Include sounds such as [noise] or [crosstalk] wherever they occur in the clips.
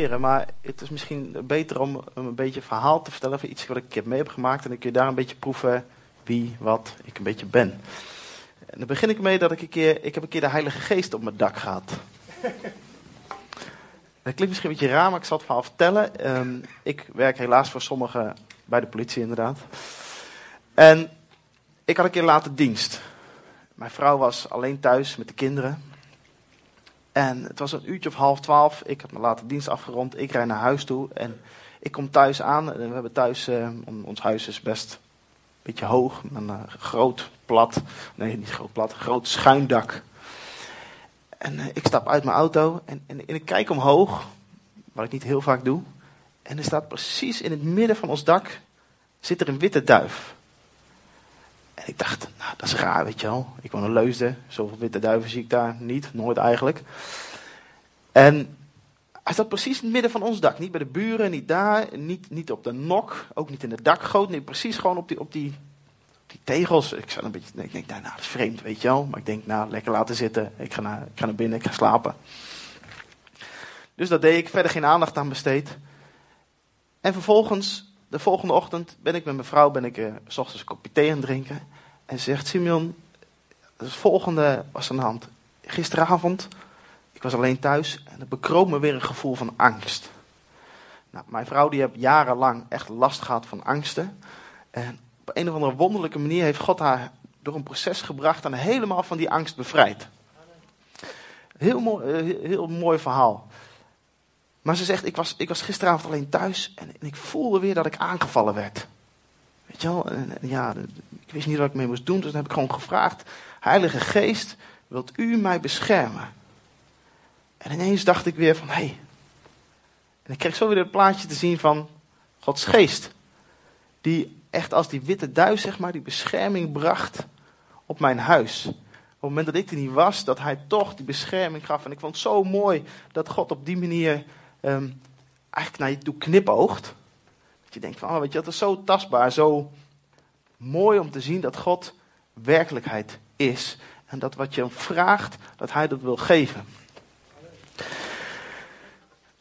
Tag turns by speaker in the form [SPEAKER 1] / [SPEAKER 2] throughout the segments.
[SPEAKER 1] maar het is misschien beter om een beetje een verhaal te vertellen van iets wat ik een keer mee heb gemaakt. En dan kun je daar een beetje proeven wie, wat ik een beetje ben. En dan begin ik mee dat ik een keer, ik heb een keer de Heilige Geest op mijn dak gehad. [laughs] Dat klinkt misschien een beetje raar, maar ik zal het verhaal vertellen. Ehm, ik werk helaas voor sommigen bij de politie inderdaad. En ik had een keer later dienst. Mijn vrouw was alleen thuis met de kinderen. En het was een uurtje of half twaalf. Ik had mijn late dienst afgerond. Ik rijd naar huis toe. En ik kom thuis aan. We hebben thuis, uh, ons huis is best een beetje hoog. Een uh, groot plat, nee niet groot plat, groot schuindak. En uh, ik stap uit mijn auto en, en, en, ik kijk omhoog. Wat ik niet heel vaak doe. En er staat precies in het midden van ons dak, zit er een witte duif. En ik dacht, nou, dat is raar, weet je wel. Ik woon een Leusden, zoveel witte duiven zie ik daar niet, nooit eigenlijk. En hij staat precies in het midden van ons dak. Niet bij de buren, niet daar, niet, niet op de nok, ook niet in de dakgoot. Nee, precies gewoon op die, op die, die tegels. Ik, zat een beetje, ik denk, nou, dat is vreemd, weet je wel. Maar ik denk, nou, lekker laten zitten. Ik ga naar, ik ga naar binnen, ik ga slapen. Dus dat deed ik, verder geen aandacht aan besteed. En vervolgens de volgende ochtend ben ik met mijn vrouw ben ik, uh, s ochtends een kopje thee aan het drinken. En ze zegt, Simeon, het volgende was aan de hand. Gisteravond, ik was alleen thuis en het bekroop me weer een gevoel van angst. Nou, mijn vrouw die heeft jarenlang echt last gehad van angsten. En op een of andere wonderlijke manier heeft God haar door een proces gebracht en helemaal van die angst bevrijd. Heel mooi, eh, heel mooi verhaal. Maar ze zegt, ik was, ik was gisteravond alleen thuis en, ik voelde weer dat ik aangevallen werd. Weet je wel? En ja, ik wist niet wat ik mee moest doen, dus dan heb ik gewoon gevraagd, Heilige Geest, wilt u mij beschermen? En ineens dacht ik weer van, hé. Hey. En ik kreeg zo weer het plaatje te zien van Gods Geest. Die echt als die witte duif, zeg maar, die bescherming bracht op mijn huis. Op het moment dat ik er niet was, dat hij toch die bescherming gaf. En ik vond het zo mooi dat God op die manier um, eigenlijk naar je toe knipoogt. Dat je denkt van, oh, weet je, dat is zo tastbaar, zo mooi om te zien dat God werkelijkheid is. En dat wat je hem vraagt, dat hij dat wil geven.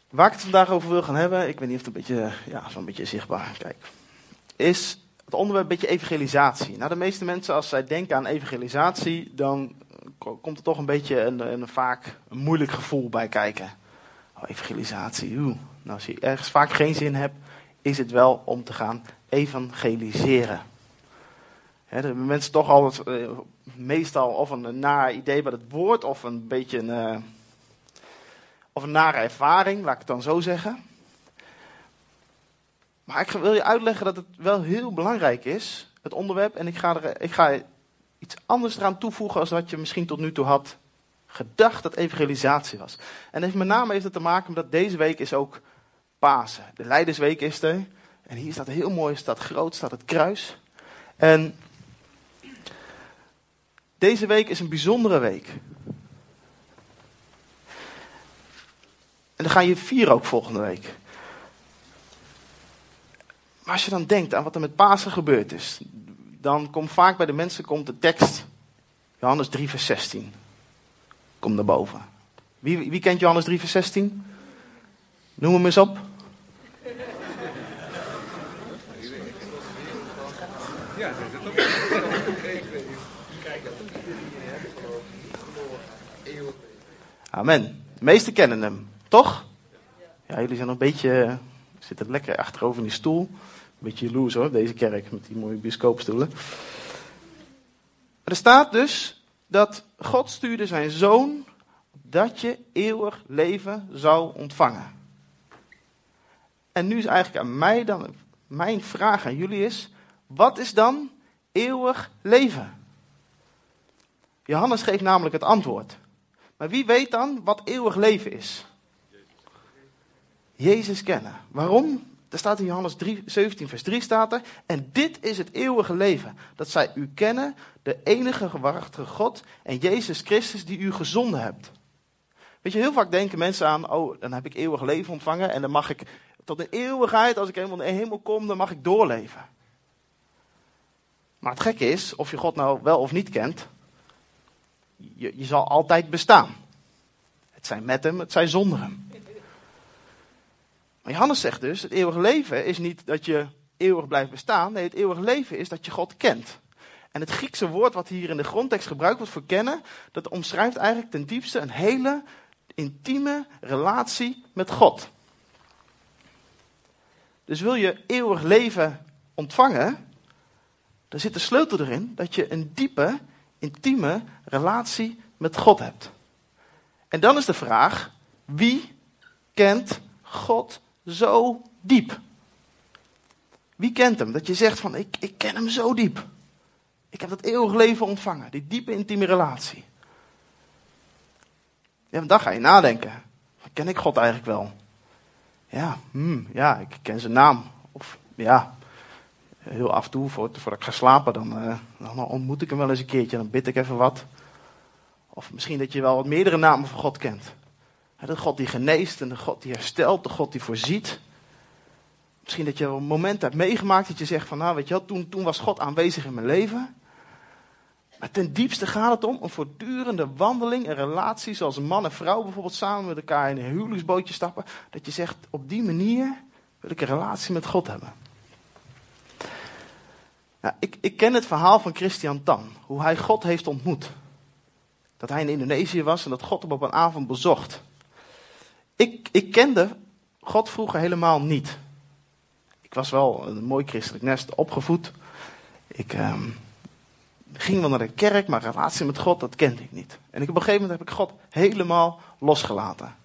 [SPEAKER 1] Waar ik het vandaag over wil gaan hebben, ik weet niet of het een beetje, ja, zo'n beetje zichtbaar, kijk, is het onderwerp een beetje evangelisatie. Nou, de meeste mensen, als zij denken aan evangelisatie, dan komt er toch een beetje een, een vaak een moeilijk gevoel bij kijken. Oh, evangelisatie. Nou, als je ergens vaak geen zin hebt, is het wel om te gaan evangeliseren. He, de mensen toch altijd uh, meestal of een, naar idee bij het woord, of een beetje een, uh, of een nare ervaring, laat ik het dan zo zeggen. Maar ik wil je uitleggen dat het wel heel belangrijk is, het onderwerp. En ik ga, er, ik ga iets anders eraan toevoegen als wat je misschien tot nu toe had gedacht dat evangelisatie was. En met name heeft het te maken met deze week is ook Pasen. De Leidersweek is er. En hier staat heel mooi, staat groot, staat het kruis. En deze week is een bijzondere week. En dan ga je vieren ook volgende week. Maar als je dan denkt aan wat er met Pasen gebeurd is, dan komt vaak bij de mensen komt de tekst Johannes 3 vers 16. Kom naar boven. Wie, wie kent Johannes 3 vers 16? Noem hem eens op. Amen. De meesten kennen hem, toch? Ja, jullie zijn een beetje, zitten lekker achterover in die stoel. Een beetje jaloers hoor, deze kerk met die mooie bioscoopstoelen. er staat dus dat God stuurde zijn zoon dat je eeuwig leven zou ontvangen. En nu is eigenlijk aan mij dan, mijn vraag aan jullie is, wat is dan eeuwig leven? Johannes geeft namelijk het antwoord. Maar wie weet dan wat eeuwig leven is? Jezus kennen. Waarom? Er staat in Johannes 3, 17, vers 3 staat er. En dit is het eeuwige leven. Dat zij u kennen, de enige gewaardige God en Jezus Christus die u gezonden hebt. Weet je, heel vaak denken mensen aan, oh, dan heb ik eeuwig leven ontvangen en dan mag ik tot een eeuwigheid, als ik helemaal in de hemel kom, dan mag ik doorleven. Maar het gekke is, of je God nou wel of niet kent, je, je zal altijd bestaan. Het zijn met hem, het zijn zonder hem. Maar Johannes zegt dus, het eeuwige leven is niet dat je eeuwig blijft bestaan. Nee, het eeuwige leven is dat je God kent. En het Griekse woord wat hier in de grondtekst gebruikt wordt voor kennen, dat omschrijft eigenlijk ten diepste een hele intieme relatie met God. Dus wil je eeuwig leven ontvangen, dan zit de sleutel erin dat je een diepe, intieme relatie met God hebt. En dan is de vraag, wie kent God zo diep? Wie kent hem? Dat je zegt van, ik, ik ken hem zo diep. Ik heb dat eeuwig leven ontvangen, die diepe intieme relatie. Ja, dan ga je nadenken. Ken ik God eigenlijk wel? Ja, hmm, ja, ik ken zijn naam. Of ja, heel af en toe, voordat ik ga slapen, dan, uh, dan ontmoet ik hem wel eens een keertje. Dan bid ik even wat. Of misschien dat je wel wat meerdere namen van God kent. De God die geneest en de God die herstelt, de God die voorziet. Misschien dat je een moment hebt meegemaakt dat je zegt van nou weet je wel, toen, toen was God aanwezig in mijn leven. Maar ten diepste gaat het om een voortdurende wandeling, een relatie zoals man en vrouw bijvoorbeeld samen met elkaar in een huwelijksbootje stappen. Dat je zegt op die manier wil ik een relatie met God hebben. Ik, ik ken het verhaal van Christian Tan, hoe hij God heeft ontmoet. Dat hij in Indonesië was en dat God hem op een avond bezocht. Ik, ik kende God vroeger helemaal niet. Ik was wel een mooi christelijk nest opgevoed. Ik ehm, ging wel naar de kerk, maar relatie met God, dat kende ik niet. En op een gegeven moment heb ik God helemaal losgelaten.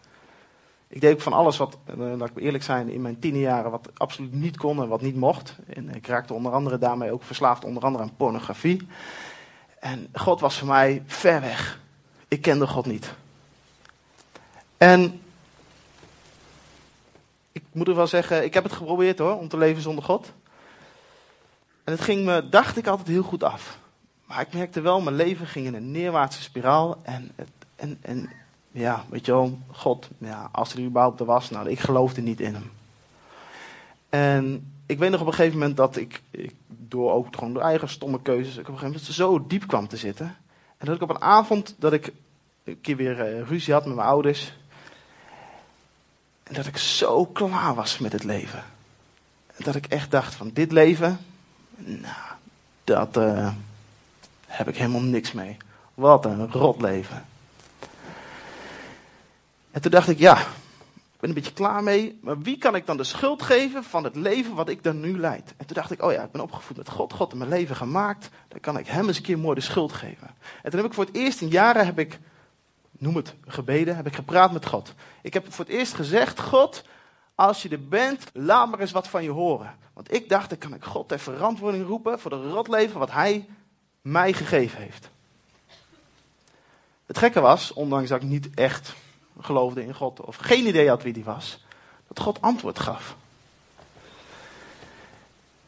[SPEAKER 1] Ik deed van alles wat, eh, laat ik eerlijk zijn, in mijn jaren wat absoluut niet kon en wat niet mocht. En ik raakte onder andere daarmee ook verslaafd, onder andere aan pornografie. En God was voor mij ver weg. Ik kende God niet. En ik moet er wel zeggen, ik heb het geprobeerd hoor, om te leven zonder God. En het ging me, dacht ik, altijd heel goed af. Maar ik merkte wel, mijn leven ging in een neerwaartse spiraal. En, en, en ja, weet je wel, God, ja, als er überhaupt er was, nou, ik geloofde niet in hem. En ik weet nog op een gegeven moment dat ik, ik door ook gewoon door eigen stomme keuzes, ik op een gegeven moment zo diep kwam te zitten. En dat ik op een avond dat ik een keer weer uh, ruzie had met mijn ouders. En dat ik zo klaar was met het leven. En dat ik echt dacht van dit leven, nou, dat uh, heb ik helemaal niks mee. Wat een rot leven. En toen dacht ik, ja, ik ben een beetje klaar mee, maar wie kan ik dan de schuld geven van het leven wat ik dan nu leid? En toen dacht ik, oh ja, ik ben opgevoed met God, God heeft mijn leven gemaakt, dan kan ik hem eens een keer mooi de schuld geven. En toen heb ik voor het eerst in jaren, heb ik, noem het gebeden, heb ik gepraat met God. Ik heb voor het eerst gezegd, God, als je er bent, laat maar eens wat van je horen. Want ik dacht, dan kan ik God ter verantwoording roepen voor de rotleven wat hij mij gegeven heeft. Het gekke was, ondanks dat ik niet echt geloofde in God of geen idee had wie die was, dat God antwoord gaf.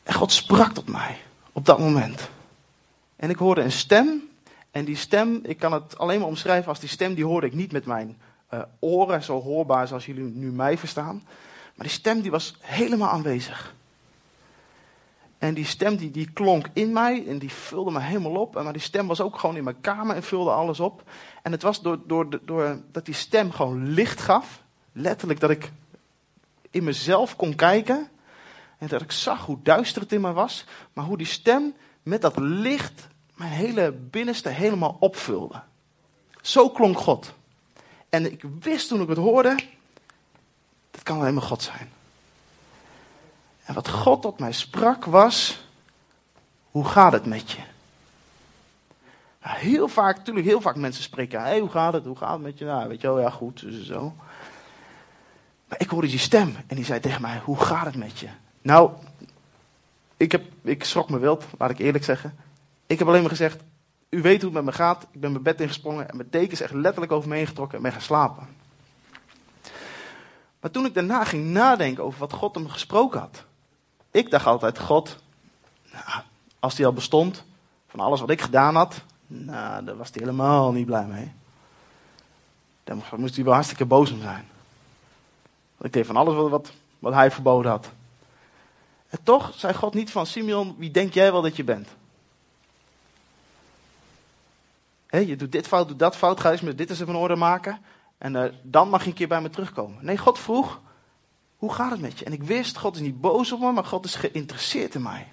[SPEAKER 1] En God sprak tot mij op dat moment. En ik hoorde een stem. En die stem, ik kan het alleen maar omschrijven als die stem, die hoorde ik niet met mijn uh, oren, zo hoorbaar zoals jullie nu mij verstaan. Maar die stem die was helemaal aanwezig. En die stem die, die klonk in mij en die vulde me helemaal op. Maar die stem was ook gewoon in mijn kamer en vulde alles op. En het was door, door, door dat die stem gewoon licht gaf. Letterlijk dat ik in mezelf kon kijken. En dat ik zag hoe duister het in mij was. Maar hoe die stem met dat licht mijn hele binnenste helemaal opvulde. Zo klonk God. En ik wist toen ik het hoorde, dat kan alleen maar God zijn. En wat God tot mij sprak was, hoe gaat het met je? Nou, heel vaak, natuurlijk heel vaak mensen spreken, hey, hoe gaat het, hoe gaat het met je? Nou, weet je wel, ja goed, zo, zo. Maar ik hoorde die stem en die zei tegen mij, hoe gaat het met je? Nou, ik, heb, ik schrok me wild, laat ik eerlijk zeggen. Ik heb alleen maar gezegd, u weet hoe het met me gaat. Ik ben mijn bed ingesprongen en mijn dekens echt letterlijk over me heen getrokken en ben gaan slapen. Maar toen ik daarna ging nadenken over wat God hem gesproken had, ik dacht altijd, God, nou, als die al bestond, van alles wat ik gedaan had, nou, daar was hij helemaal niet blij mee. Daar moest hij wel hartstikke boos om zijn. Want ik deed van alles wat, wat, wat hij verboden had. En toch zei God niet van, Simeon, wie denk jij wel dat je bent? Je doet dit fout, doet dat fout, ga eens met dit eens even in orde maken. En uh, dan mag je een keer bij me terugkomen. Nee, God vroeg, hoe gaat het met je? En ik wist, God is niet boos op me, maar God is geïnteresseerd in mij.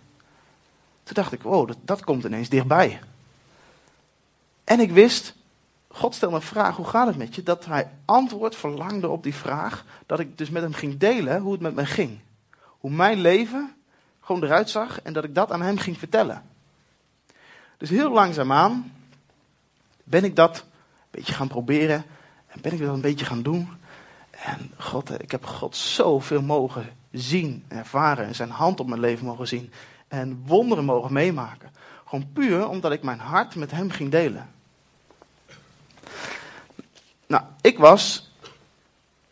[SPEAKER 1] Toen dacht ik, wow, dat, dat komt ineens dichtbij. En ik wist, God stelde een vraag, hoe gaat het met je? Dat hij antwoord verlangde op die vraag, dat ik dus met hem ging delen hoe het met me ging. Hoe mijn leven gewoon eruit zag en dat ik dat aan hem ging vertellen. Dus heel langzaamaan ben ik dat een beetje gaan proberen en ben ik dat een beetje gaan doen. En God, ik heb God zoveel mogen zien, ervaren en zijn hand op mijn leven mogen zien. En wonderen mogen meemaken. Gewoon puur omdat ik mijn hart met hem ging delen. Nou, ik was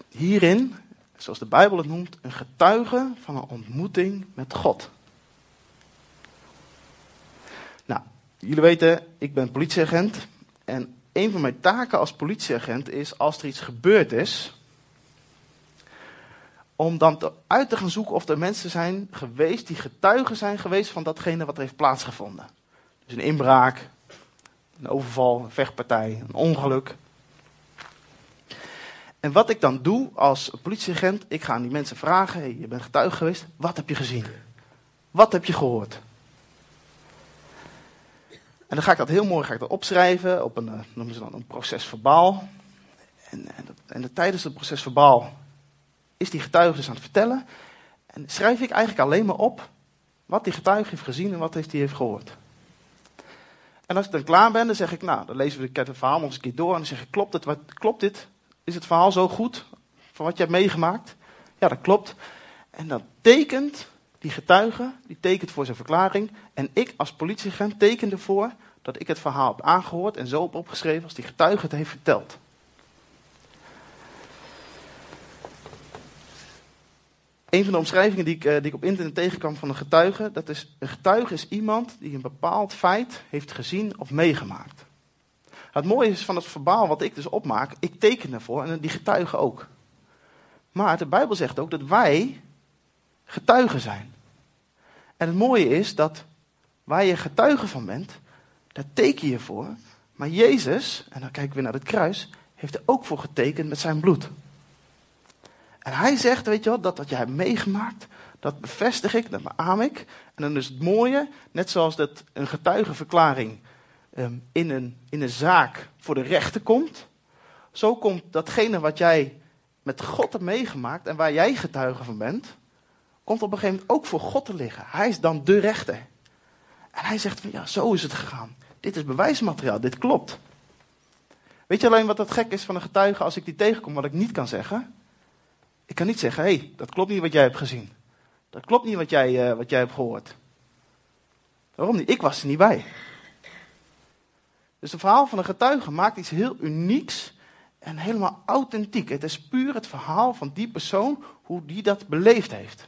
[SPEAKER 1] hierin, zoals de Bijbel het noemt, een getuige van een ontmoeting met God. Nou, jullie weten, ik ben politieagent. En een van mijn taken als politieagent is, als er iets gebeurd is, om dan te, uit te gaan zoeken of er mensen zijn geweest die getuigen zijn geweest van datgene wat er heeft plaatsgevonden. Dus een inbraak, een overval, een vechtpartij, een ongeluk. En wat ik dan doe als politieagent, ik ga aan die mensen vragen: hey, je bent getuige geweest, wat heb je gezien? Wat heb je gehoord? En dan ga ik dat heel mooi ga ik dat opschrijven op een, eh, noemen ze dan een proces verbaal. En, en, en tijdens het proces verbaal is die getuige dus aan het vertellen. En schrijf ik eigenlijk alleen maar op wat die getuige heeft gezien en wat hij heeft gehoord. En als ik dan klaar ben, dan zeg ik, nou, dan lezen we het verhaal nog eens een keer door. En dan zeg ik, klopt, het, wat, klopt dit? Is het verhaal zo goed van wat je hebt meegemaakt? Ja, dat klopt. En dan tekent die getuige, die tekent voor zijn verklaring. En ik als politieagent teken ervoor dat ik het verhaal heb aangehoord en zo heb opgeschreven als die getuige het heeft verteld. Een van de omschrijvingen die ik, eh, die ik op internet tegenkwam van een getuige, dat is een getuige is iemand die een bepaald feit heeft gezien of meegemaakt. Het mooie is van het verbaal wat ik dus opmaak, ik teken ervoor en die getuigen ook. Maar de Bijbel zegt ook dat wij getuigen zijn. En het mooie is dat waar je getuige van bent, daar teken je voor. Maar Jezus, en dan kijken we naar het kruis, heeft er ook voor getekend met zijn bloed. En hij zegt, weet je wel, dat wat jij hebt meegemaakt, dat bevestig ik, dat beaam ik. En dan is het mooie, net zoals dat een getuigenverklaring um, in, een, in een zaak voor de rechter komt. Zo komt datgene wat jij met God hebt meegemaakt en waar jij getuige van bent, komt op een gegeven moment ook voor God te liggen. Hij is dan de rechter. En hij zegt van ja, zo is het gegaan. Dit is bewijsmateriaal, dit klopt. Weet je alleen wat het gek is van een getuige als ik die tegenkom, wat ik niet kan zeggen? Ik kan niet zeggen, hé, hey, dat klopt niet wat jij hebt gezien. Dat klopt niet wat jij, uh, wat jij hebt gehoord. Waarom niet? Ik was er niet bij. Dus het verhaal van een getuige maakt iets heel unieks en helemaal authentiek. Het is puur het verhaal van die persoon, hoe die dat beleefd heeft.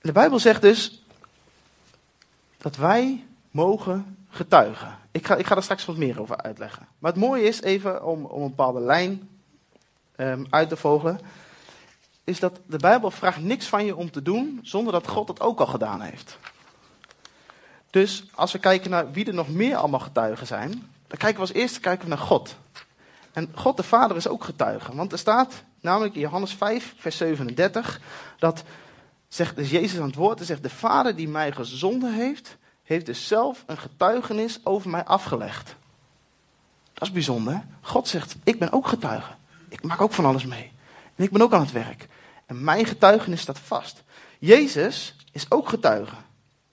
[SPEAKER 1] De Bijbel zegt dus dat wij mogen getuigen. Ik ga, ik ga er straks wat meer over uitleggen. Maar het mooie is, even om, om een bepaalde lijn um, uit te vogelen, is dat de Bijbel vraagt niks van je om te doen zonder dat God het ook al gedaan heeft. Dus als we kijken naar wie er nog meer allemaal getuigen zijn, dan kijken we als eerste kijken we naar God. En God de Vader is ook getuige. Want er staat namelijk in Johannes 5, vers 37, dat zegt dus Jezus aan het woord, en zegt de Vader die mij gezonden heeft, heeft dus zelf een getuigenis over mij afgelegd. Dat is bijzonder. God zegt, ik ben ook getuige. Ik maak ook van alles mee. En ik ben ook aan het werk. En mijn getuigenis staat vast. Jezus is ook getuige.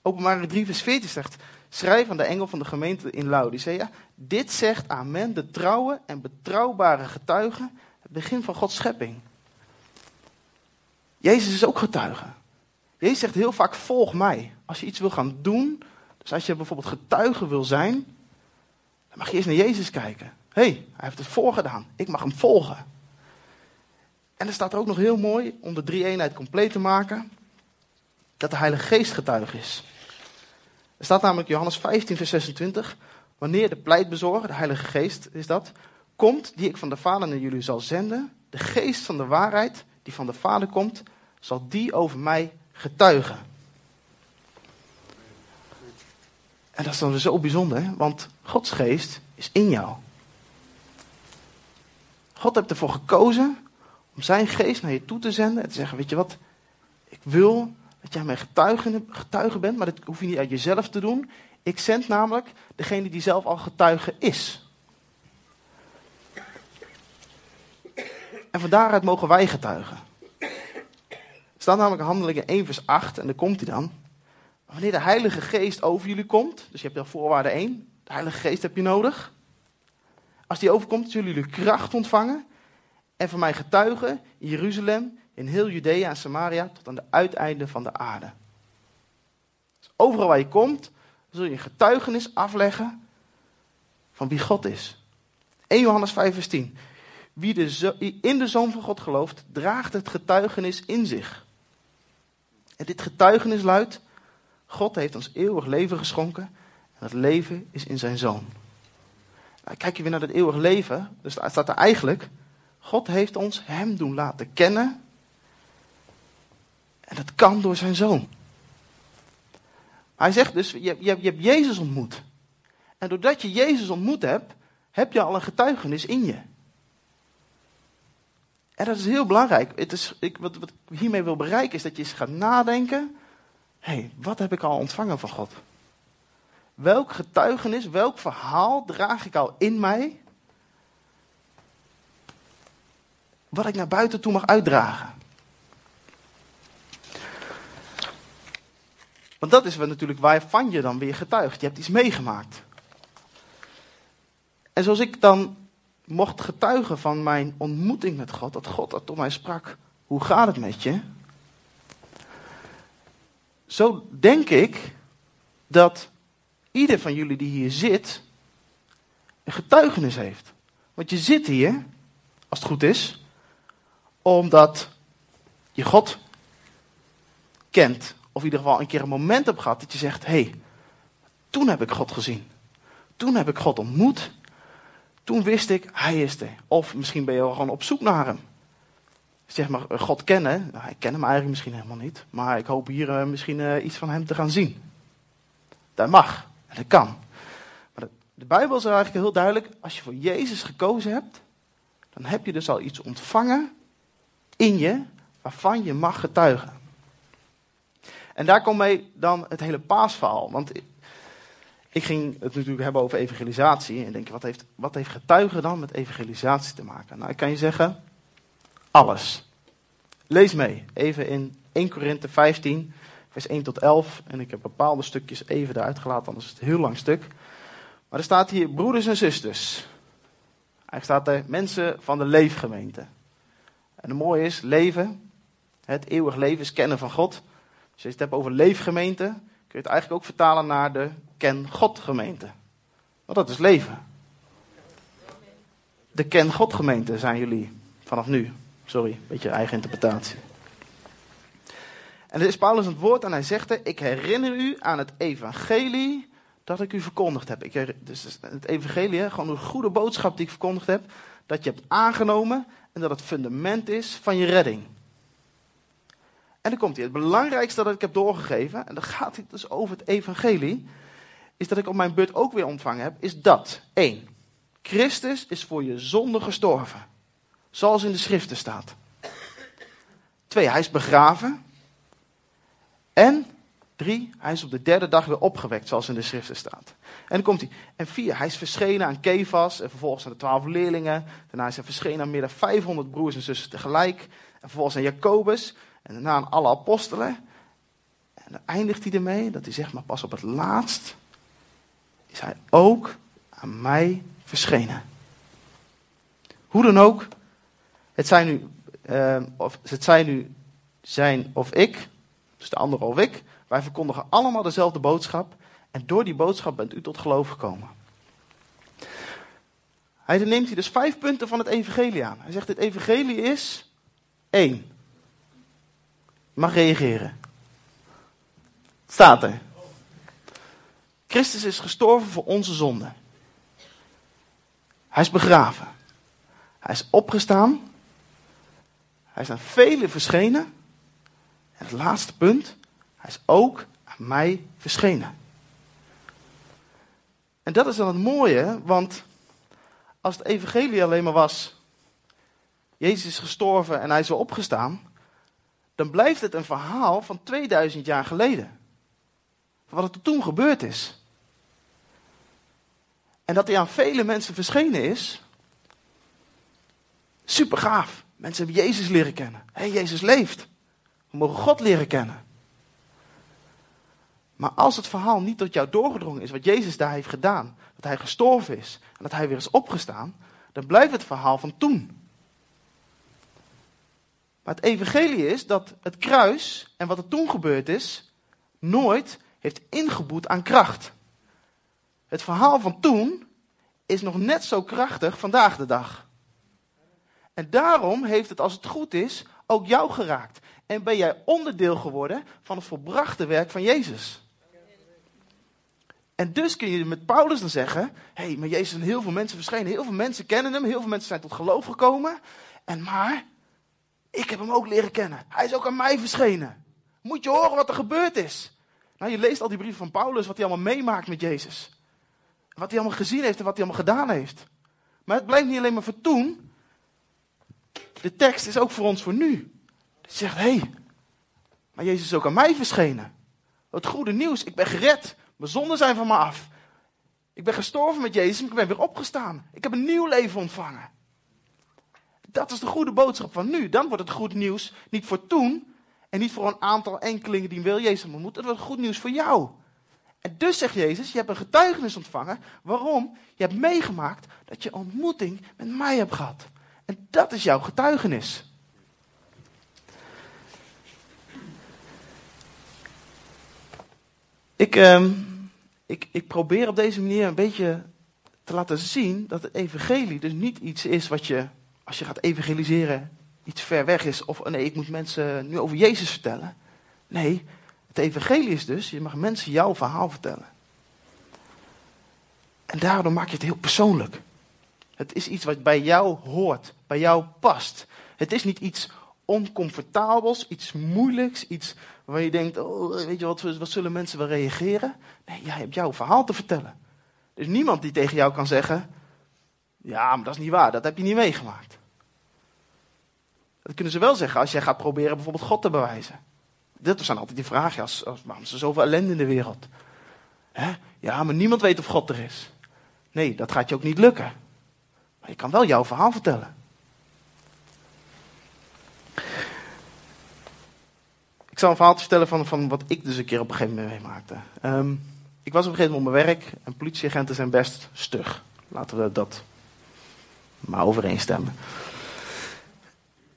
[SPEAKER 1] Openbaring 3 vers 14 zegt, schrijf aan de engel van de gemeente in Laodicea, dit zegt amen, de trouwe en betrouwbare getuige, het begin van Gods schepping. Jezus is ook getuige. Jezus zegt heel vaak, volg mij. Als je iets wil gaan doen, dus als je bijvoorbeeld getuige wil zijn, dan mag je eerst naar Jezus kijken. Hé, hey, hij heeft het voorgedaan. Ik mag hem volgen. En er staat er ook nog heel mooi, om de drie eenheid compleet te maken, dat de Heilige Geest getuige is. Er staat namelijk Johannes 15, vers 26. Wanneer de pleitbezorger, de Heilige Geest is dat, komt, die ik van de Vader naar jullie zal zenden, de geest van de waarheid, die van de Vader komt, zal die over mij getuigen. En dat is dan weer zo bijzonder, want Gods geest is in jou. God heeft ervoor gekozen om zijn geest naar je toe te zenden en te zeggen, weet je wat, ik wil dat jij mijn getuige, getuige bent, maar dat hoef je niet uit jezelf te doen. Ik zend namelijk degene die zelf al getuige is. En van daaruit mogen wij getuigen. Er staat namelijk in Handelingen 1 vers 8 en daar komt hij dan. Wanneer de Heilige Geest over jullie komt, dus je hebt al voorwaarde 1, de Heilige Geest heb je nodig. Als die overkomt, zullen jullie kracht ontvangen en van mij getuigen in Jeruzalem, in heel Judea en Samaria tot aan de uiteinden van de aarde. Dus overal waar je komt, zul je een getuigenis afleggen van wie God is. 1 Johannes 5 vers 10. Wie in de Zoon van God gelooft, draagt het getuigenis in zich. En dit getuigenis luidt, God heeft ons eeuwig leven geschonken en dat leven is in zijn Zoon. Nou, kijk je weer naar dat eeuwig leven, dus daar staat er eigenlijk, God heeft ons hem doen laten kennen en dat kan door zijn Zoon. Hij zegt dus, je, je, je hebt Jezus ontmoet. En doordat je Jezus ontmoet hebt, heb je al een getuigenis in je. En dat is heel belangrijk. Het is, ik, wat, wat ik hiermee wil bereiken is dat je eens gaat nadenken. Hé, hey, wat heb ik al ontvangen van God? Welk getuigenis, welk verhaal draag ik al in mij? Wat ik naar buiten toe mag uitdragen. Want dat is natuurlijk waarvan je dan weer getuigt. Je hebt iets meegemaakt. En zoals ik dan mocht getuigen van mijn ontmoeting met God, dat God dat tot mij sprak, hoe gaat het met je? Zo denk ik dat ieder van jullie die hier zit, een getuigenis heeft. Want je zit hier, als het goed is, omdat je God kent. Of in ieder geval een keer een moment hebt gehad dat je zegt, hé, hey, toen heb ik God gezien. Toen heb ik God ontmoet. Toen wist ik, hij is er. Of misschien ben je wel gewoon op zoek naar hem. Zeg maar, eh, God kennen. Nou, ik ken hem eigenlijk misschien helemaal niet. Maar ik hoop hier uh, misschien uh, iets van hem te gaan zien. Dat mag. En dat kan. Maar de, de Bijbel is eigenlijk heel duidelijk. Als je voor Jezus gekozen hebt. Dan heb je dus al iets ontvangen in je. Waarvan je mag getuigen. En daar komt mee dan het hele paasverhaal. Want ik ging het natuurlijk hebben over evangelisatie. En denk, wat heeft, wat heeft getuigen dan met evangelisatie te maken? Nou, ik kan je zeggen, alles. Lees mee, even in 1 Korinthe 15, vers 1 tot 11. En ik heb bepaalde stukjes even eruit gelaten, anders is het een heel lang stuk. Maar er staat hier broeders en zusters. Eigenlijk staat er mensen van de leefgemeente. En het mooie is, leven, het eeuwig leven is kennen van God. Dus als je het hebt over leefgemeente, kun je het eigenlijk ook vertalen naar de Ken God gemeente. Want dat is leven. De Ken God gemeente zijn jullie vanaf nu. Sorry, beetje eigen interpretatie. En er is Paulus het woord en hij zegt ik herinner u aan het evangelie dat ik u verkondigd heb. Ik dus het evangelie, gewoon een goede boodschap die ik verkondigd heb, dat je hebt aangenomen en dat het fundament is van je redding. En dan komt hij, het belangrijkste dat ik heb doorgegeven, en dan gaat het dus over het evangelie, is dat ik op mijn beurt ook weer ontvangen heb, is dat. 1. Christus is voor je zonde gestorven. Zoals in de schriften staat. 2. Hij is begraven. En 3. Hij is op de derde dag weer opgewekt, zoals in de schriften staat. En dan komt hij. En 4. Hij is verschenen aan Kefas en vervolgens aan de twaalf leerlingen. Daarna is hij verschenen aan meer dan 500 broers en zussen tegelijk. En vervolgens aan Jacobus. En daarna aan alle apostelen. En dan eindigt hij ermee dat hij zegt, maar pas op het laatst is hij ook aan mij verschenen. Hoe dan ook, het zijn nu, uh, of, het zijn nu zijn of ik, dus de andere of ik, wij verkondigen allemaal dezelfde boodschap. En door die boodschap bent u tot geloof gekomen. Hij neemt hier dus vijf punten van het evangelie aan. Hij zegt, het evangelie is één. mag reageren. staat er. Christus is gestorven voor onze zonden. Hij is begraven. Hij is opgestaan. Hij is aan velen verschenen. En het laatste punt, hij is ook aan mij verschenen. En dat is dan het mooie, want als het evangelie alleen maar was, Jezus is gestorven en hij is weer opgestaan, dan blijft het een verhaal van 2000 jaar geleden. Van wat er toen gebeurd is. En dat hij aan vele mensen verschenen is, super gaaf. Mensen hebben Jezus leren kennen. Hé, hey, Jezus leeft. We mogen God leren kennen. Maar als het verhaal niet tot jou doorgedrongen is, wat Jezus daar heeft gedaan, dat hij gestorven is en dat hij weer is opgestaan, dan blijft het verhaal van toen. Maar het evangelie is dat het kruis en wat er toen gebeurd is, nooit heeft ingeboet aan kracht. Het verhaal van toen is nog net zo krachtig vandaag de dag. En daarom heeft het, als het goed is, ook jou geraakt. En ben jij onderdeel geworden van het volbrachte werk van Jezus. En dus kun je met Paulus dan zeggen: hé, hey, maar Jezus zijn heel veel mensen verschenen. Heel veel mensen kennen hem. Heel veel mensen zijn tot geloof gekomen. En maar, ik heb hem ook leren kennen. Hij is ook aan mij verschenen. Moet je horen wat er gebeurd is. Nou, je leest al die brieven van Paulus, wat hij allemaal meemaakt met Jezus. Wat hij allemaal gezien heeft en wat hij allemaal gedaan heeft. Maar het blijft niet alleen maar voor toen. De tekst is ook voor ons voor nu. Zegt, hé, hey, maar Jezus is ook aan mij verschenen. Het goede nieuws, ik ben gered. Mijn zonden zijn van me af. Ik ben gestorven met Jezus, maar ik ben weer opgestaan. Ik heb een nieuw leven ontvangen. Dat is de goede boodschap van nu. Dan wordt het goed nieuws niet voor toen en niet voor een aantal enkelingen die wil Jezus ontmoeten. Het wordt goed nieuws voor jou. En dus zegt Jezus, je hebt een getuigenis ontvangen. Waarom? Je hebt meegemaakt dat je ontmoeting met mij hebt gehad. En dat is jouw getuigenis. Ik, uh, ik, ik probeer op deze manier een beetje te laten zien dat het evangelie dus niet iets is wat je, als je gaat evangeliseren, iets ver weg is. Of nee, ik moet mensen nu over Jezus vertellen. Nee, het evangelie is dus, je mag mensen jouw verhaal vertellen. En daardoor maak je het heel persoonlijk. Het is iets wat bij jou hoort, bij jou past. Het is niet iets oncomfortabels, iets moeilijks, iets waar je denkt, oh, weet je wat, wat zullen mensen wel reageren? Nee, jij hebt jouw verhaal te vertellen. Er is niemand die tegen jou kan zeggen, ja, maar dat is niet waar, dat heb je niet meegemaakt. Dat kunnen ze wel zeggen als jij gaat proberen bijvoorbeeld God te bewijzen. Dit zijn altijd die vragen, als, als, waarom is er zoveel ellende in de wereld? Ja, maar niemand weet of God er is. Nee, dat gaat je ook niet lukken. Maar je kan wel jouw verhaal vertellen. Ik zal een verhaal vertellen van, van wat ik dus een keer op een gegeven moment meemaakte. Um, ik was op een gegeven moment op mijn werk en politieagenten zijn best stug. Laten we dat maar overeenstemmen.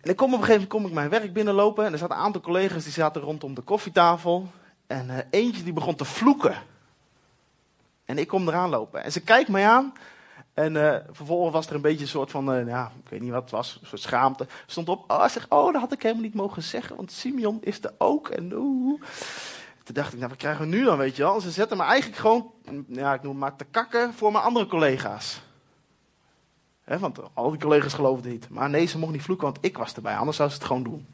[SPEAKER 1] En ik kom op een gegeven moment kom ik mijn werk binnenlopen en er zaten een aantal collega's die zaten rondom de koffietafel. En uh, eentje die begon te vloeken. En ik kom eraan lopen. En ze kijkt mij aan en uh, vervolgens was er een beetje een soort van, uh, ik weet niet wat het was, een soort schaamte. Stond op, oh, zeg, oh, dat had ik helemaal niet mogen zeggen, want Simeon is er ook. En oeh. Toen dacht ik, nou, wat krijgen we nu dan, weet je wel? Ze zetten me eigenlijk gewoon, ja, ik noem het maar te kakken voor mijn andere collega's. He, want al die collega's geloofden niet. Maar nee, ze mocht niet vloeken, want ik was erbij, anders zou ze het gewoon doen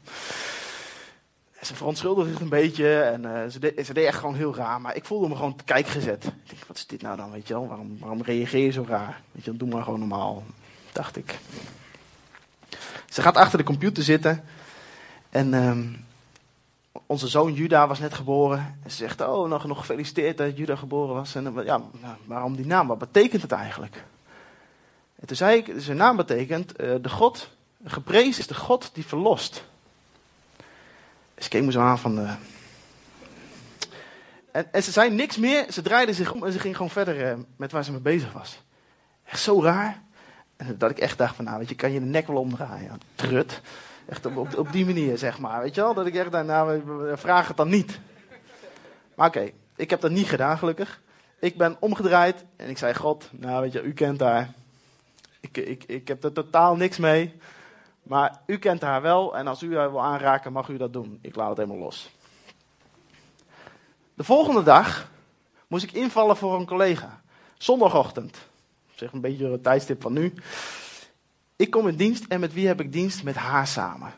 [SPEAKER 1] ze verontschuldigde zich een beetje en uh, ze, deed, ze echt gewoon heel raar. Maar ik voelde me gewoon te kijk gezet. Ik wat is dit nou dan, weet je wel? Waarom, waarom reageer je zo raar? Weet je, doe maar gewoon normaal, dacht ik. Ze gaat achter de computer zitten en um, onze zoon Juda was net geboren. En ze zegt, oh, nog, nog gefeliciteerd dat Juda geboren was. En ja, nou, waarom die naam? Wat betekent het eigenlijk? En toen zei ik, zijn naam betekent, uh, de God, geprezen is de God die verlost. Ze keek zo aan van. En, en, ze zei niks meer. Ze draaide zich om en ze ging gewoon verder uh, met waar ze mee bezig was. Echt zo raar. En dat ik echt dacht van, nou weet je, kan je de nek wel omdraaien. Trut. Echt op, op, die manier, zeg maar. Weet je wel? Dat ik echt dacht, nou, vraag het dan niet. Maar oké, ik heb dat niet gedaan, gelukkig. Ik ben omgedraaid en ik zei, God, nou weet je, u kent haar. Ik, ik, ik heb er totaal niks mee. Maar u kent haar wel en als u haar wil aanraken, mag u dat doen. Ik laat het helemaal los. De volgende dag moest ik invallen voor een collega. Zondagochtend. Zeg een beetje een tijdstip van nu. Ik kom in dienst en met wie heb ik dienst? Met haar samen.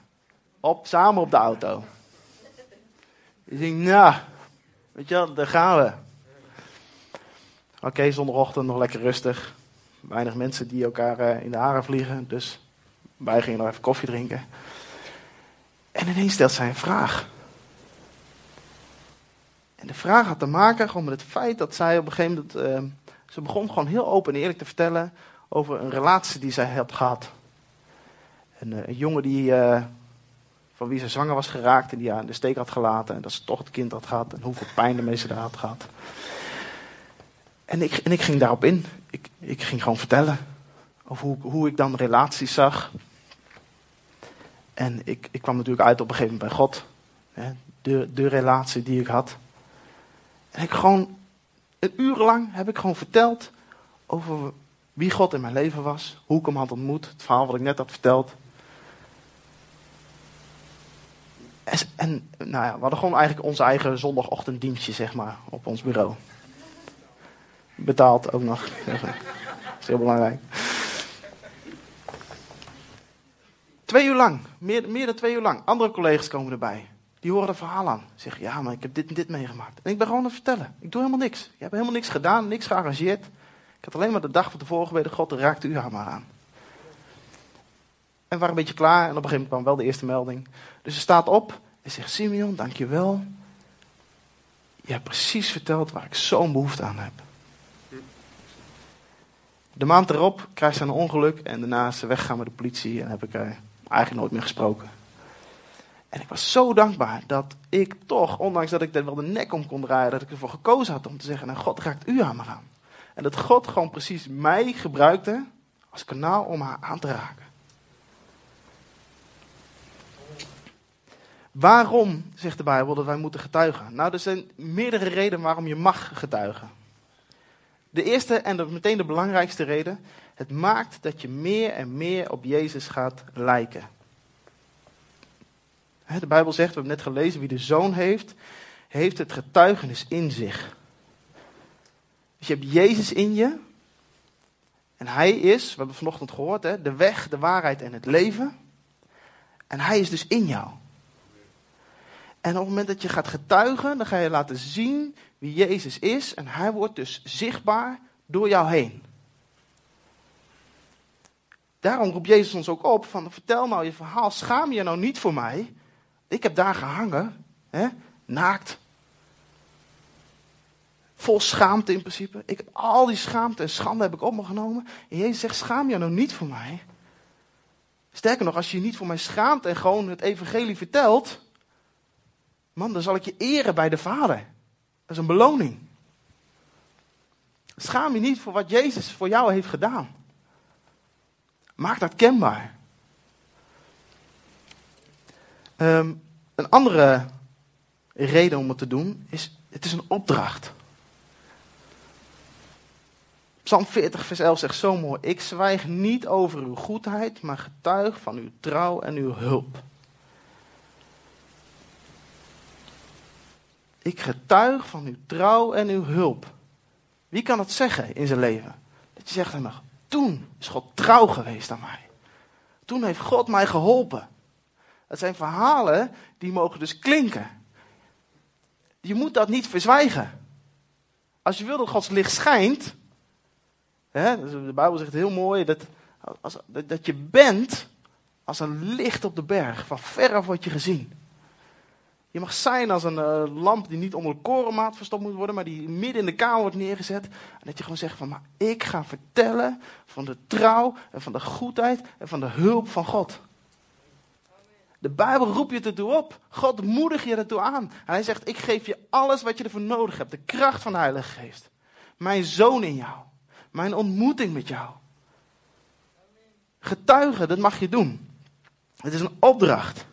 [SPEAKER 1] Op, samen op de auto. Ik denk, nou, weet je wel, daar gaan we. Oké, zondagochtend nog lekker rustig. Weinig mensen die elkaar uh, in de haren vliegen, dus Wij gingen nog even koffie drinken. En ineens stelt zij een vraag. En de vraag had te maken gewoon met het feit dat zij op een gegeven moment. Uh, ze begon gewoon heel open en eerlijk te vertellen over een relatie die zij had gehad. Een, uh, een jongen die, uh, van wie ze zwanger was geraakt en die haar in de steek had gelaten. En dat ze toch het kind had gehad en hoeveel pijn ermee ze daar had gehad. En ik, en ik ging daarop in. Ik, ik ging gewoon vertellen hoe, hoe ik dan relaties zag. En ik, ik kwam natuurlijk uit op een gegeven moment bij God. Hè, de, de relatie die ik had. En ik gewoon, een uur lang heb ik gewoon verteld over wie God in mijn leven was. Hoe ik hem had ontmoet. Het verhaal wat ik net had verteld. En, en nou ja, we hadden gewoon eigenlijk ons eigen zondagochtenddienstje, zeg maar, op ons bureau. Betaald ook nog. [laughs] Dat is heel belangrijk. Twee uur lang, meer, meer dan twee uur lang. Andere collega's komen erbij. Die horen het verhaal aan. Zeggen, ja, maar ik heb dit en dit meegemaakt. En ik ben gewoon aan het vertellen. Ik doe helemaal niks. Ik heb helemaal niks gedaan, niks gearrangeerd. Ik had alleen maar de dag van tevoren gebeden, God, raakte u haar maar aan. En we waren een beetje klaar. En op een gegeven moment kwam wel de eerste melding. Dus ze staat op en zegt, Simeon, dankjewel. Je hebt precies verteld waar ik zo'n behoefte aan heb. De maand erop krijgt ze een ongeluk en daarna ze weggaan met de politie en heb ik haar eigenlijk nooit meer gesproken. En ik was zo dankbaar dat ik toch, ondanks dat ik er wel de nek om kon draaien, dat ik ervoor gekozen had om te zeggen, nou God raakt u aan me aan. En dat God gewoon precies mij gebruikte als kanaal om haar aan te raken. Waarom, zegt de Bijbel, dat wij moeten getuigen? Nou, er zijn meerdere redenen waarom je mag getuigen. De eerste en meteen de belangrijkste reden. Het maakt dat je meer en meer op Jezus gaat lijken. De Bijbel zegt, we hebben net gelezen, wie de zoon heeft, heeft het getuigenis in zich. Dus je hebt Jezus in je. En hij is, we hebben vanochtend gehoord, hè, de weg, de waarheid en het leven. En hij is dus in jou. En op het moment dat je gaat getuigen, dan ga je laten zien wie Jezus is. En hij wordt dus zichtbaar door jou heen. Daarom roept Jezus ons ook op van vertel nou je verhaal, schaam je nou niet voor mij. Ik heb daar gehangen, hè, naakt. Vol schaamte in principe. Ik, al die schaamte en schande heb ik op me genomen. En Jezus zegt, schaam je nou niet voor mij. Sterker nog, als je je niet voor mij schaamt en gewoon het evangelie vertelt, man, dan zal ik je eren bij de Vader. Dat is een beloning. Schaam je niet voor wat Jezus voor jou heeft gedaan. Maak dat kenbaar. Um, een andere reden om het te doen is, het is een opdracht. Psalm 40, vers 11 zegt zo mooi: Ik zwijg niet over uw goedheid, maar getuig van uw trouw en uw hulp. Ik getuig van uw trouw en uw hulp. Wie kan dat zeggen in zijn leven? Dat je zegt toen is God trouw geweest aan mij. Toen heeft God mij geholpen. Het zijn verhalen die mogen dus klinken. Je moet dat niet verzwijgen. Als je wil dat Gods licht schijnt. Hè, de Bijbel zegt heel mooi dat, als, dat je bent als een licht op de berg. Van ver af wordt je gezien. Je mag zijn als een uh, lamp die niet onder de korenmaat verstopt moet worden, maar die midden in de kamer wordt neergezet. En dat je gewoon zegt van, maar ik ga vertellen van de trouw en van de goedheid en van de hulp van God. De Bijbel roept je ertoe op. God moedig je ertoe aan. En hij zegt, ik geef je alles wat je ervoor nodig hebt. De kracht van de Heilige Geest. Mijn zoon in jou. Mijn ontmoeting met jou. Getuigen, dat mag je doen. Het is een opdracht.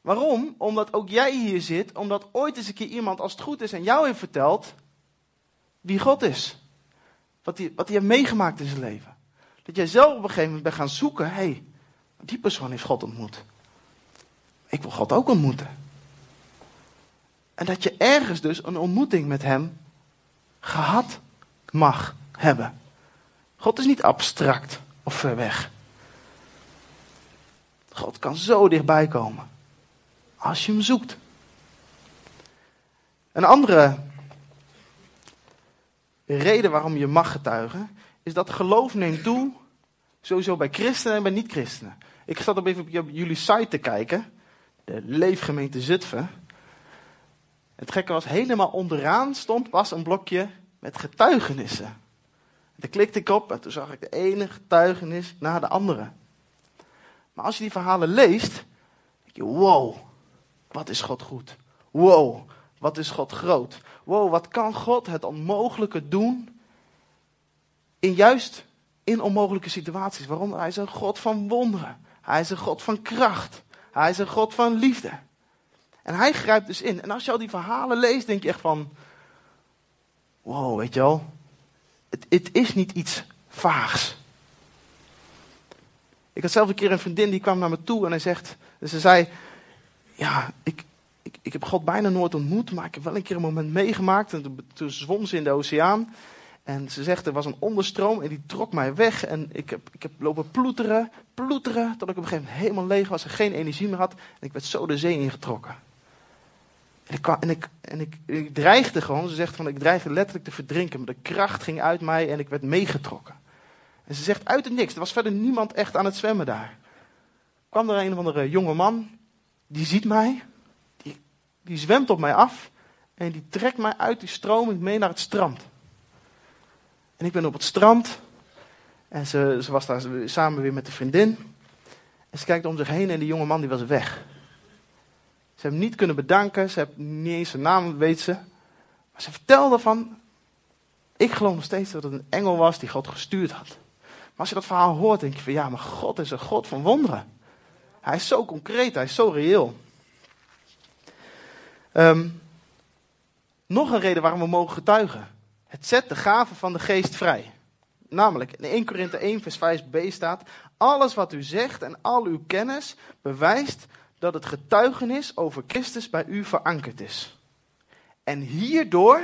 [SPEAKER 1] Waarom? Omdat ook jij hier zit, omdat ooit eens een keer iemand, als het goed is, aan jou heeft verteld wie God is. Wat hij, wat hij heeft meegemaakt in zijn leven. Dat jij zelf op een gegeven moment bent gaan zoeken, hé, hey, die persoon heeft God ontmoet. Ik wil God ook ontmoeten. En dat je ergens dus een ontmoeting met Hem gehad mag hebben. God is niet abstract of ver weg. God kan zo dichtbij komen. Als je hem zoekt. Een andere reden waarom je mag getuigen, is dat geloof neemt toe Sowieso bij christenen en bij niet-christenen. Ik zat op even op jullie site te kijken. De Leefgemeente Zutphen. Het gekke was, helemaal onderaan stond pas een blokje met getuigenissen. Daar klikte ik op en toen zag ik de ene getuigenis na de andere. Maar als je die verhalen leest, denk je, wow, wat is God goed. Wow, wat is God groot. Wow, wat kan God het onmogelijke doen in juist in onmogelijke situaties. Waarom? Hij is een God van wonderen. Hij is een God van kracht. Hij is een God van liefde. En hij grijpt dus in. En als je al die verhalen leest, denk je echt van, wow, weet je wel, het, het is niet iets vaags. Ik had zelf een keer een vriendin die kwam naar me toe en hij zegt, ze zei, ja, ik, ik, ik heb God bijna nooit ontmoet, maar ik heb wel een keer een moment meegemaakt. En toen, toen zwom ze in de oceaan. En ze zegt, er was een onderstroom en die trok mij weg. En ik heb, ik heb lopen ploeteren, ploeteren, tot ik op een gegeven moment helemaal leeg was en geen energie meer had. En ik werd zo de zee ingetrokken. En ik, en, ik, en ik, ik dreigde gewoon, ze zegt van, ik dreigde letterlijk te verdrinken. Maar de kracht ging uit mij en ik werd meegetrokken. En ze zegt uit het niks, er was verder niemand echt aan het zwemmen daar. Kwam er een of andere jonge man, die ziet mij, die, die zwemt op mij af en die trekt mij uit die stroming mee naar het strand. En ik ben op het strand en ze, ze was daar samen weer met de vriendin. En ze kijkt om zich heen en die jonge man die was weg. Ze hebben niet kunnen bedanken, ze hebben niet eens zijn naam, weet ze. Maar ze vertelde van, ik geloof nog steeds dat het een engel was die God gestuurd had. Maar als je dat verhaal hoort, denk je van ja, maar God is een God van wonderen. Hij is zo concreet, hij is zo reëel. Um, nog een reden waarom we mogen getuigen. Het zet de gaven van de geest vrij. Namelijk, in 1 Korinthe 1 vers 5b staat, alles wat u zegt en al uw kennis bewijst dat het getuigenis over Christus bij u verankerd is. En hierdoor,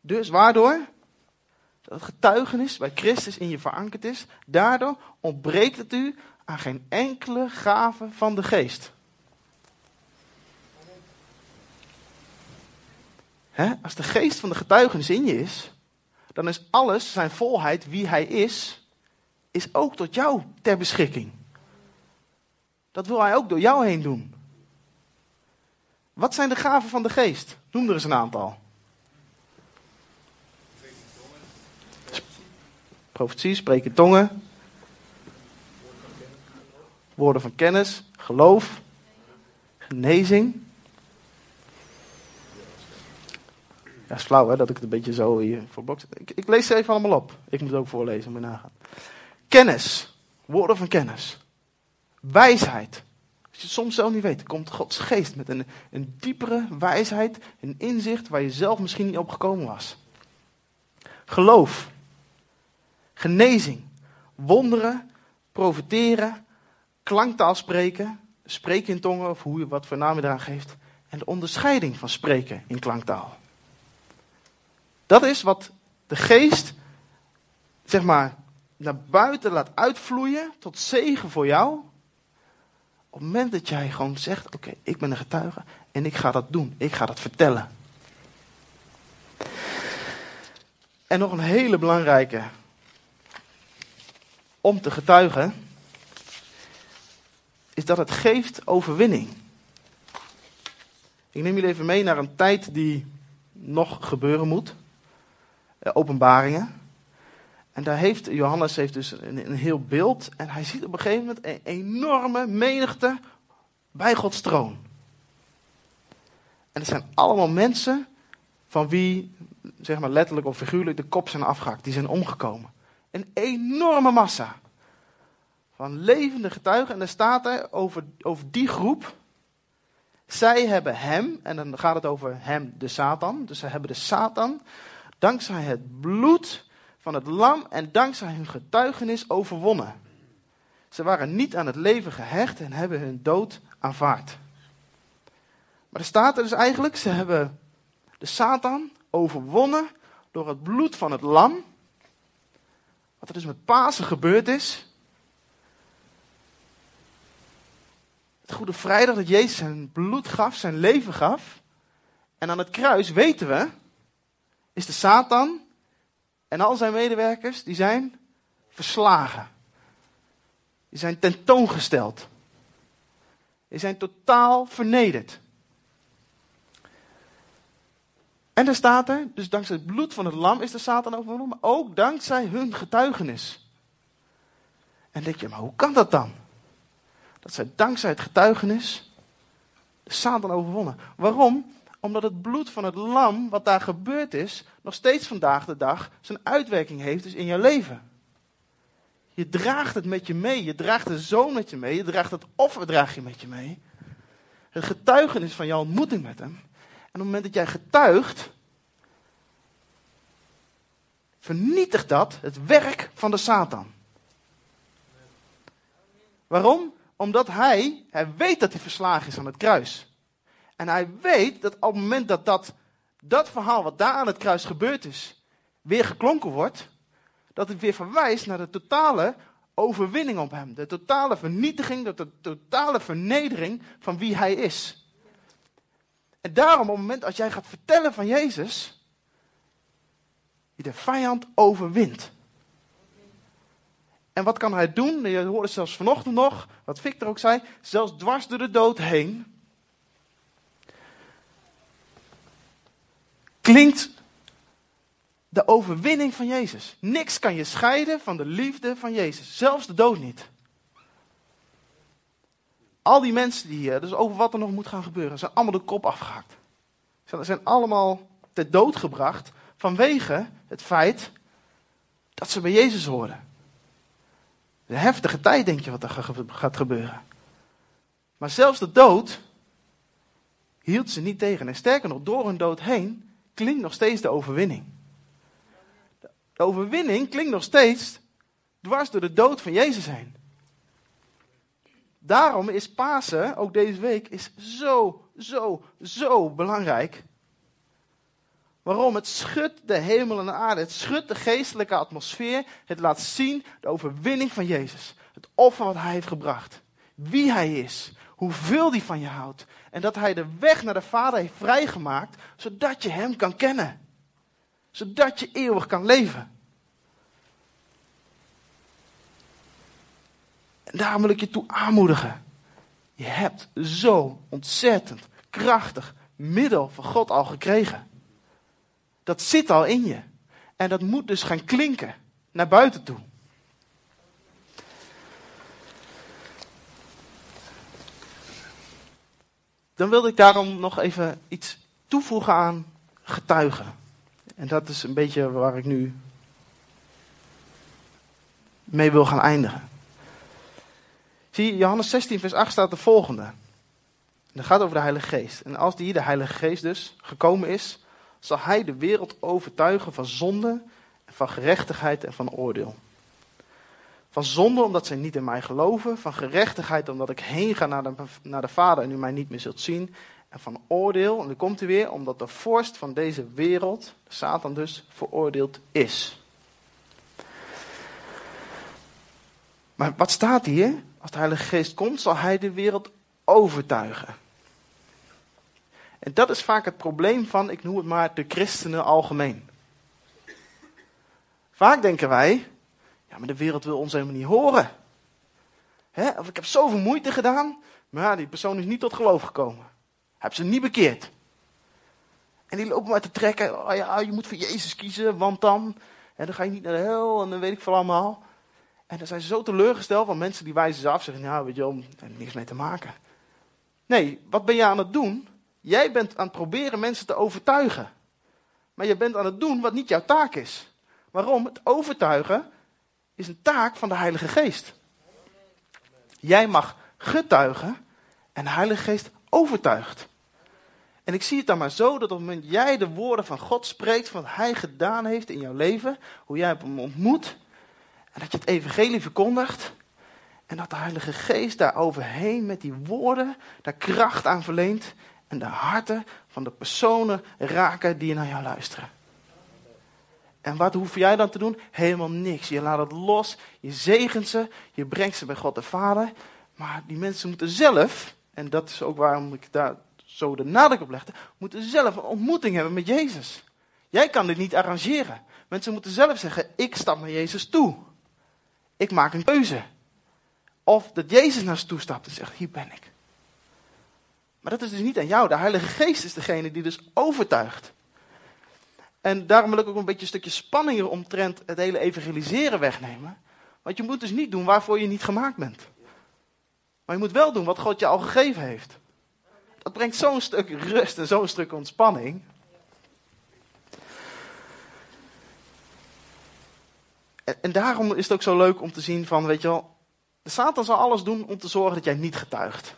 [SPEAKER 1] dus waardoor? Dat het getuigenis bij Christus in je verankerd is, daardoor ontbreekt het u geen enkele gave van de geest. als de geest van de getuigenis in je is, dan is alles, zijn volheid, wie hij is, is ook tot jou ter beschikking. Dat wil hij ook door jou heen doen. Wat zijn de gaven van de geest? Noem er eens een aantal. Profetie, spreken tongen. Woorden van kennis, geloof, genezing. Ja, is flauw hè, dat ik het een beetje zo hier voor blok. Ik, ik, lees ze even allemaal op. Ik moet het ook voorlezen, moet nagaan. Kennis. Woorden van kennis. Wijsheid. Als je het soms zelf niet weet, komt Gods geest met een, een diepere wijsheid, een inzicht waar je zelf misschien niet op gekomen was. Geloof. Genezing. Wonderen. Profiteren. Klanktaal spreken. Spreken in tongen, of hoe je wat voor naam eraan geeft. En de onderscheiding van spreken in klanktaal. Dat is wat de geest, zeg maar, naar buiten laat uitvloeien tot zegen voor jou. Op het moment dat jij gewoon zegt: Oké, ik ben een getuige en ik ga dat doen, ik ga dat vertellen. En nog een hele belangrijke om te getuigen, is dat het geeft overwinning. Ik neem jullie even mee naar een tijd die nog gebeuren moet. Eh, openbaringen. En daar heeft Johannes heeft dus een, heel beeld. En hij ziet op een gegeven moment een enorme menigte bij Gods troon. En het zijn allemaal mensen van wie, zeg maar letterlijk of figuurlijk, de kop zijn afgehakt. Die zijn omgekomen. Een enorme massa. Van levende getuigen. En er staat er over, over die groep. Zij hebben hem, en dan gaat het over hem, de Satan. Dus ze hebben de Satan dankzij het bloed van het lam en dankzij hun getuigenis overwonnen. Ze waren niet aan het leven gehecht en hebben hun dood aanvaard. Maar er staat er dus eigenlijk, ze hebben de Satan overwonnen door het bloed van het lam. Wat er dus met Pasen gebeurd is. Goede Vrijdag dat Jezus zijn bloed gaf, zijn leven gaf. En aan het kruis weten we is de Satan en al zijn medewerkers, die zijn verslagen. Die zijn tentoongesteld. Die zijn totaal vernederd. En er staat er, dus dankzij het bloed van het lam is de Satan overwonnen, maar ook dankzij hun getuigenis. En denk je, maar hoe kan dat dan? Dat zij dankzij het getuigenis de Satan overwonnen. Waarom? Omdat het bloed van het lam, wat daar gebeurd is, nog steeds vandaag de dag zijn uitwerking heeft dus in jouw leven. Je draagt het met je mee. Je draagt de zoon met je mee. Je draagt het offer draag je met je mee. Het getuigenis van jouw ontmoeting met hem. En op het moment dat jij getuigt, vernietigt dat het werk van de Satan. Waarom? Omdat hij, hij weet dat hij verslagen is aan het kruis. En hij weet dat op het moment dat dat, dat verhaal wat daar aan het kruis gebeurd is, weer geklonken wordt, dat het weer verwijst naar de totale overwinning op hem. De totale vernietiging, de totale vernedering van wie hij is. En daarom, op het moment als jij gaat vertellen van Jezus, je de vijand overwint. En wat kan hij doen? Je hoorde zelfs vanochtend nog, wat Victor ook zei, zelfs dwars door de dood heen. Klinkt de overwinning van Jezus. Niks kan je scheiden van de liefde van Jezus. Zelfs de dood niet. Al die mensen die hier, dus over wat er nog moet gaan gebeuren, zijn allemaal de kop afgehakt. Ze zijn allemaal ter dood gebracht vanwege het feit dat ze bij Jezus horen. De heftige tijd, denk je, wat er gaat gebeuren. Maar zelfs de dood hield ze niet tegen. En sterker nog, door hun dood heen klinkt nog steeds de overwinning. De overwinning klinkt nog steeds dwars door de dood van Jezus heen. Daarom is Pasen, ook deze week, is zo, zo, zo belangrijk. Waarom? Het schudt de hemel en de aarde. Het schudt de geestelijke atmosfeer. Het laat zien de overwinning van Jezus. Het offer wat hij heeft gebracht. Wie hij is. Hoeveel hij van je houdt. En dat hij de weg naar de Vader heeft vrijgemaakt. Zodat je hem kan kennen zodat je eeuwig kan leven. En daarom wil ik je toe aanmoedigen. Je hebt zo ontzettend krachtig middel van God al gekregen. Dat zit al in je. En dat moet dus gaan klinken naar buiten toe. Dan wilde ik daarom nog even iets toevoegen aan getuigen. En dat is een beetje waar ik nu mee wil gaan eindigen. Zie, Johannes 16, vers 8 staat de volgende. Dat gaat over de Heilige Geest. En als die, de Heilige Geest dus, gekomen is, zal hij de wereld overtuigen van zonde, van gerechtigheid en van oordeel. Van zonde omdat zij niet in mij geloven, van gerechtigheid omdat ik heen ga naar de, naar de Vader en u mij niet meer zult zien, en van oordeel, en dan komt hij weer, omdat de vorst van deze wereld, Satan dus, veroordeeld is. Maar wat staat hier? Als de Heilige Geest komt, zal hij de wereld overtuigen. En dat is vaak het probleem van, ik noem het maar, de christenen algemeen. Vaak denken wij, ja, maar de wereld wil ons helemaal niet horen. Of ik heb zoveel moeite gedaan, maar ja, die persoon is niet tot geloof gekomen. Heb ze niet bekeerd. En die lopen maar te trekken. Oh ja, je moet voor Jezus kiezen, want dan. En dan ga je niet naar de hel en dan weet ik veel allemaal. En dan zijn ze zo teleurgesteld van mensen die wijzen ze af. Zeggen, ja, weet je heeft niks mee te maken. Nee, wat ben je aan het doen? Jij bent aan het proberen mensen te overtuigen. Maar je bent aan het doen wat niet jouw taak is. Waarom? Het overtuigen is een taak van de Heilige Geest. Jij mag getuigen en de Heilige Geest overtuigt. En ik zie het dan maar zo dat op het moment jij de woorden van God spreekt, van wat Hij gedaan heeft in jouw leven, hoe jij hem ontmoet, en dat je het evangelie verkondigt, en dat de Heilige Geest daar overheen met die woorden daar kracht aan verleent, en de harten van de personen raken die naar jou luisteren. En wat hoef jij dan te doen? Helemaal niks. Je laat het los, je zegent ze, je brengt ze bij God de Vader. Maar die mensen moeten zelf, en dat is ook waarom ik daar zo de nadruk op legde, moeten zelf een ontmoeting hebben met Jezus. Jij kan dit niet arrangeren. Mensen moeten zelf zeggen, ik stap naar Jezus toe. ik maak een keuze. Of dat Jezus naar ze toe stapt en zegt, hier ben ik. Maar dat is dus niet aan jou. De Heilige Geest is degene die dus overtuigt. En daarom wil ik ook een beetje een stukje spanning omtrent het hele evangeliseren wegnemen. Want je moet dus niet doen waarvoor je niet gemaakt bent. Maar je moet wel doen wat God je al gegeven heeft. Dat brengt zo'n stuk rust en zo'n stuk ontspanning. En, en, daarom is het ook zo leuk om te zien van, weet je wel, de Satan zal alles doen om te zorgen dat jij niet getuigt.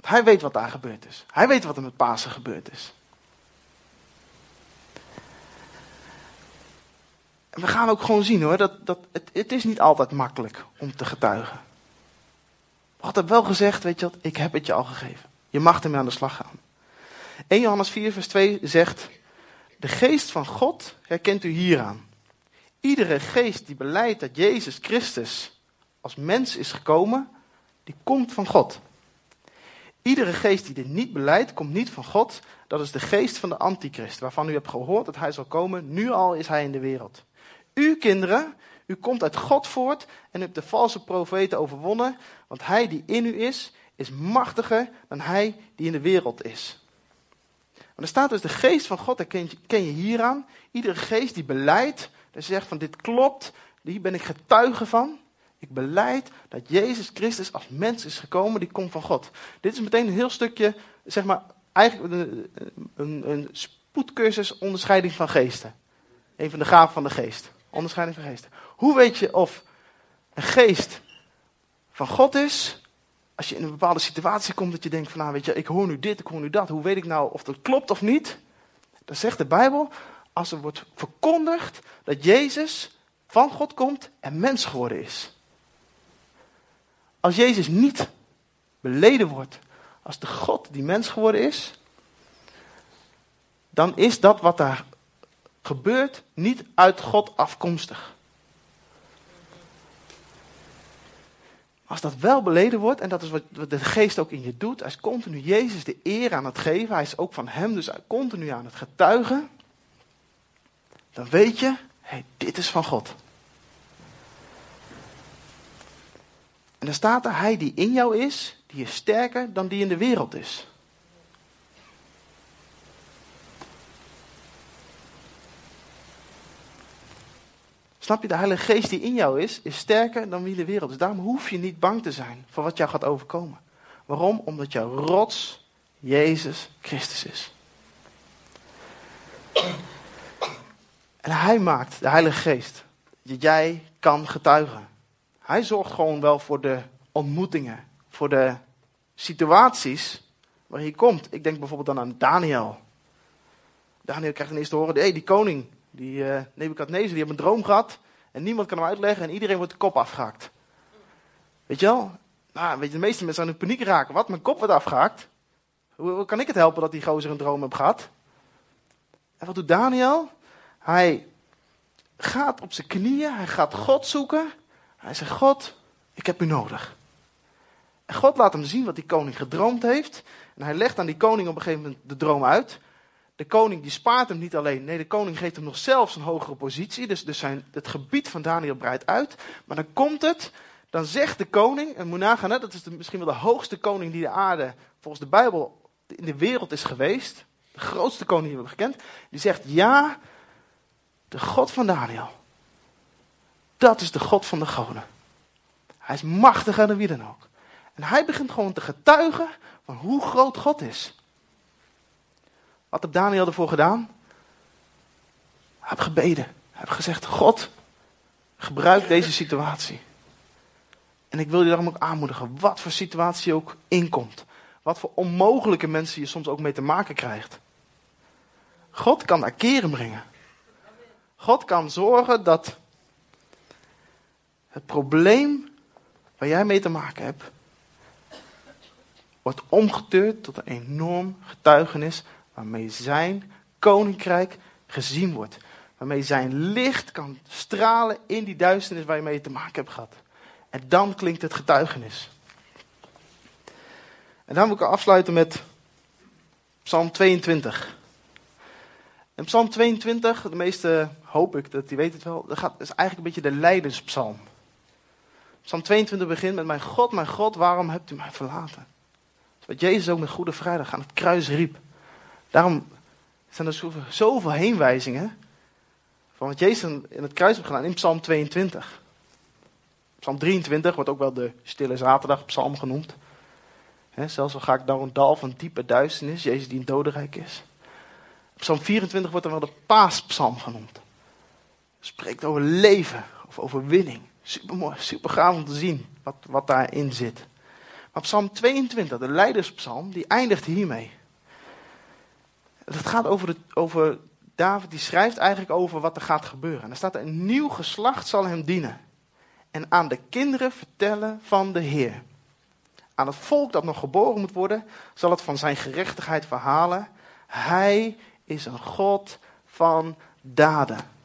[SPEAKER 1] Want hij weet wat daar gebeurd is. Hij weet wat er met Pasen gebeurd is. En we gaan ook gewoon zien hoor, dat, dat het, het is niet altijd makkelijk om te getuigen. God heeft wel gezegd, weet je wat, ik heb het je al gegeven. Je mag ermee aan de slag gaan. 1 Johannes 4 vers 2 zegt, de geest van God herkent u hieraan. Iedere geest die beleidt dat Jezus Christus als mens is gekomen, die komt van God. Iedere geest die dit niet beleidt, komt niet van God. Dat is de geest van de antichrist, waarvan u hebt gehoord dat hij zal komen. Nu al is hij in de wereld. U kinderen, u komt uit God voort en hebt de valse profeten overwonnen, want hij die in u is, is machtiger dan hij die in de wereld is. Maar er staat dus de geest van God, daar ken je, hieraan. Iedere geest die beleidt, dat zegt van dit klopt, hier ben ik getuige van. Ik beleid dat Jezus Christus als mens is gekomen, die komt van God. Dit is meteen een heel stukje, zeg maar, eigenlijk een, een, een spoedcursus onderscheiding van geesten. Een van de gaven van de geest. Onderscheiding van geesten. Hoe weet je of een geest van God is? Als je in een bepaalde situatie komt dat je denkt van, nou weet je, ik hoor nu dit, ik hoor nu dat. Hoe weet ik nou of dat klopt of niet? Dan zegt de Bijbel, als er wordt verkondigd dat Jezus van God komt en mens geworden is. Als Jezus niet beleden wordt als de God die mens geworden is, dan is dat wat daar gebeurt niet uit God afkomstig. Als dat wel beleden wordt, en dat is wat de geest ook in je doet, hij is continu Jezus de eer aan het geven, hij is ook van hem, dus continu aan het getuigen, dan weet je, hey, dit is van God. En dan staat er, hij die in jou is, die is sterker dan die in de wereld is. Snap je, de Heilige Geest die in jou is, is sterker dan wie de wereld is. Daarom hoef je niet bang te zijn voor wat jou gaat overkomen. Waarom? Omdat jouw rots Jezus Christus is. En hij maakt, de Heilige Geest, dat jij kan getuigen. Hij zorgt gewoon wel voor de ontmoetingen, voor de situaties waar hij komt. Ik denk bijvoorbeeld dan aan Daniel. Daniel krijgt ineens te horen, hé, hey, die koning, die uh, Nebukadnezar, die heeft een droom gehad. En niemand kan hem uitleggen en iedereen wordt de kop afgehakt. Weet je wel? Nou, weet je, de meeste mensen aan in paniek raken. Wat, mijn kop wordt afgehakt? Hoe, hoe, kan ik het helpen dat die gozer een droom heeft gehad? En wat doet Daniel? Hij gaat op zijn knieën, hij gaat God zoeken. Hij zegt, God, ik heb u nodig. En God laat hem zien wat die koning gedroomd heeft. En hij legt aan die koning op een gegeven moment de droom uit. De koning die spaart hem niet alleen. Nee, de koning geeft hem nog zelfs een hogere positie. Dus, dus zijn, het gebied van Daniel breidt uit. Maar dan komt het. Dan zegt de koning, en moet dat is misschien wel de hoogste koning die de aarde volgens de Bijbel in de wereld is geweest. De grootste koning die we hebben gekend. Die zegt, ja, de God van Daniel. Dat is de God van de goden. Hij is machtiger dan wie dan ook. En hij begint gewoon te getuigen van hoe groot God is. Wat heeft Daniel ervoor gedaan? Hij heeft gebeden. Hij heeft gezegd, God, gebruik deze situatie. En ik wil je daarom ook aanmoedigen, wat voor situatie ook inkomt. Wat voor onmogelijke mensen je soms ook mee te maken krijgt. God kan daar keren brengen. God kan zorgen dat het probleem waar jij mee te maken hebt, wordt omgeturnd tot een enorm getuigenis waarmee zijn koninkrijk gezien wordt. Waarmee zijn licht kan stralen in die duisternis waar je mee te maken hebt gehad. En dan klinkt het getuigenis. En dan moet ik afsluiten met Psalm 22. En Psalm 22, de meeste hoop ik dat die weet het wel, dat is eigenlijk een beetje de leiderspsalm. Psalm 22 begint met: Mijn God, mijn God, waarom hebt u mij verlaten? Wat Jezus ook met Goede Vrijdag aan het kruis riep. Daarom zijn er zoveel, heenwijzingen van wat Jezus in het kruis heeft gedaan in Psalm 22. Psalm 23 wordt ook wel de Stille Zaterdag Psalm genoemd. zelfs al ga ik door een dal van diepe duisternis, Jezus die een dodenrijk is. Psalm 24 wordt dan wel de paaspsalm genoemd. Spreekt over leven, of overwinning. Super mooi, super gaaf om te zien wat, wat daarin zit. Maar Psalm 22, de leiderspsalm, die eindigt hiermee. Het gaat over, de, over David, die schrijft eigenlijk over wat er gaat gebeuren. En er staat: Een nieuw geslacht zal hem dienen. En aan de kinderen vertellen van de Heer. Aan het volk dat nog geboren moet worden, zal het van zijn gerechtigheid verhalen. Hij is een God van daden.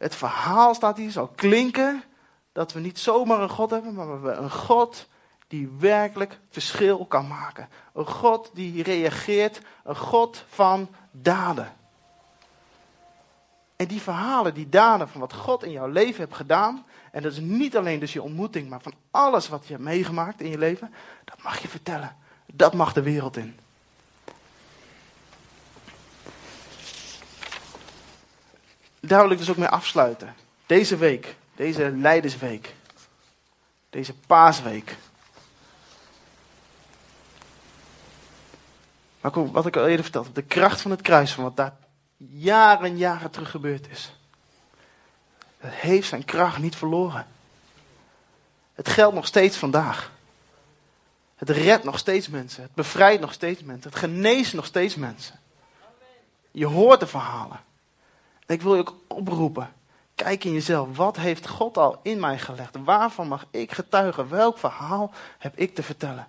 [SPEAKER 1] Het verhaal staat hier, zal klinken dat we niet zomaar een God hebben, maar we een God die werkelijk verschil kan maken. Een God die reageert, een God van daden. En die verhalen, die daden van wat God in jouw leven hebt gedaan, en dat is niet alleen dus je ontmoeting, maar van alles wat je hebt meegemaakt in je leven, dat mag je vertellen. Dat mag de wereld in. Daar wil ik dus ook mee afsluiten. Deze week, deze Leidersweek, deze Paasweek. Maar kom, wat ik al eerder vertelde, de kracht van het kruis, van wat daar jaren en jaren terug gebeurd is. Het heeft zijn kracht niet verloren. Het geldt nog steeds vandaag. Het redt nog steeds mensen. Het bevrijdt nog steeds mensen. Het geneest nog steeds mensen. Je hoort de verhalen. En ik wil je ook oproepen. Kijk in jezelf. Wat heeft God al in mij gelegd? Waarvan mag ik getuigen? Welk verhaal heb ik te vertellen?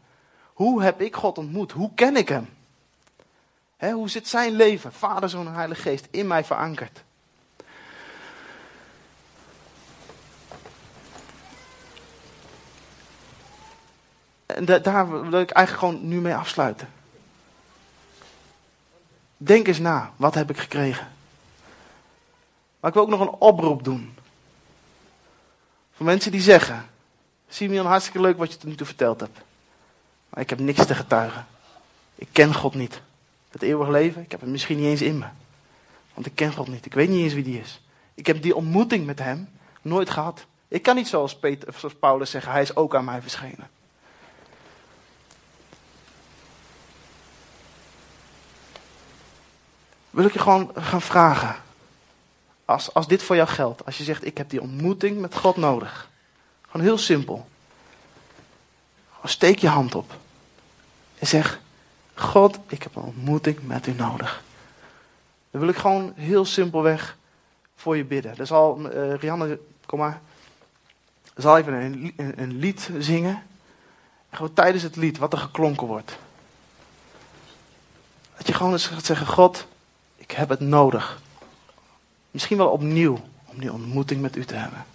[SPEAKER 1] Hoe heb ik God ontmoet? Hoe ken ik hem? hoe zit zijn leven, Vader, Zoon en Heilige Geest, in mij verankerd? En daar wil ik eigenlijk gewoon nu mee afsluiten. Denk eens na, wat heb ik gekregen? Maar ik wil ook nog een oproep doen. Voor mensen die zeggen: Simeon, hartstikke leuk wat je tot nu toe verteld hebt. Maar ik heb niks te getuigen. Ik ken God niet. Het eeuwig leven, ik heb het misschien niet eens in me. Want ik ken God niet. Ik weet niet eens wie die is. Ik heb die ontmoeting met hem nooit gehad. Ik kan niet zoals, zoals Paulus zeggen, hij is ook aan mij verschenen. Wil ik je gewoon gaan vragen. Als, als dit voor jou geldt. Als je zegt, ik heb die ontmoeting met God nodig. Gewoon heel simpel. Steek je hand op. En zeg, God, ik heb een ontmoeting met u nodig. Dan wil ik gewoon heel simpelweg voor je bidden. Dan zal uh, Rianne, kom maar. zal even een, een, een lied zingen. En gewoon tijdens het lied, wat er geklonken wordt. Dat je gewoon eens gaat zeggen, God, ik heb het nodig. Misschien wel opnieuw, om die ontmoeting met u te hebben.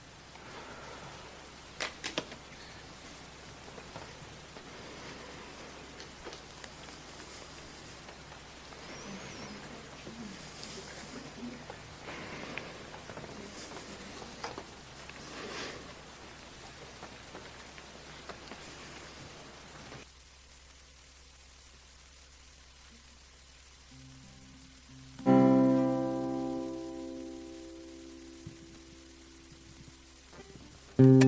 [SPEAKER 2] Mm-hmm.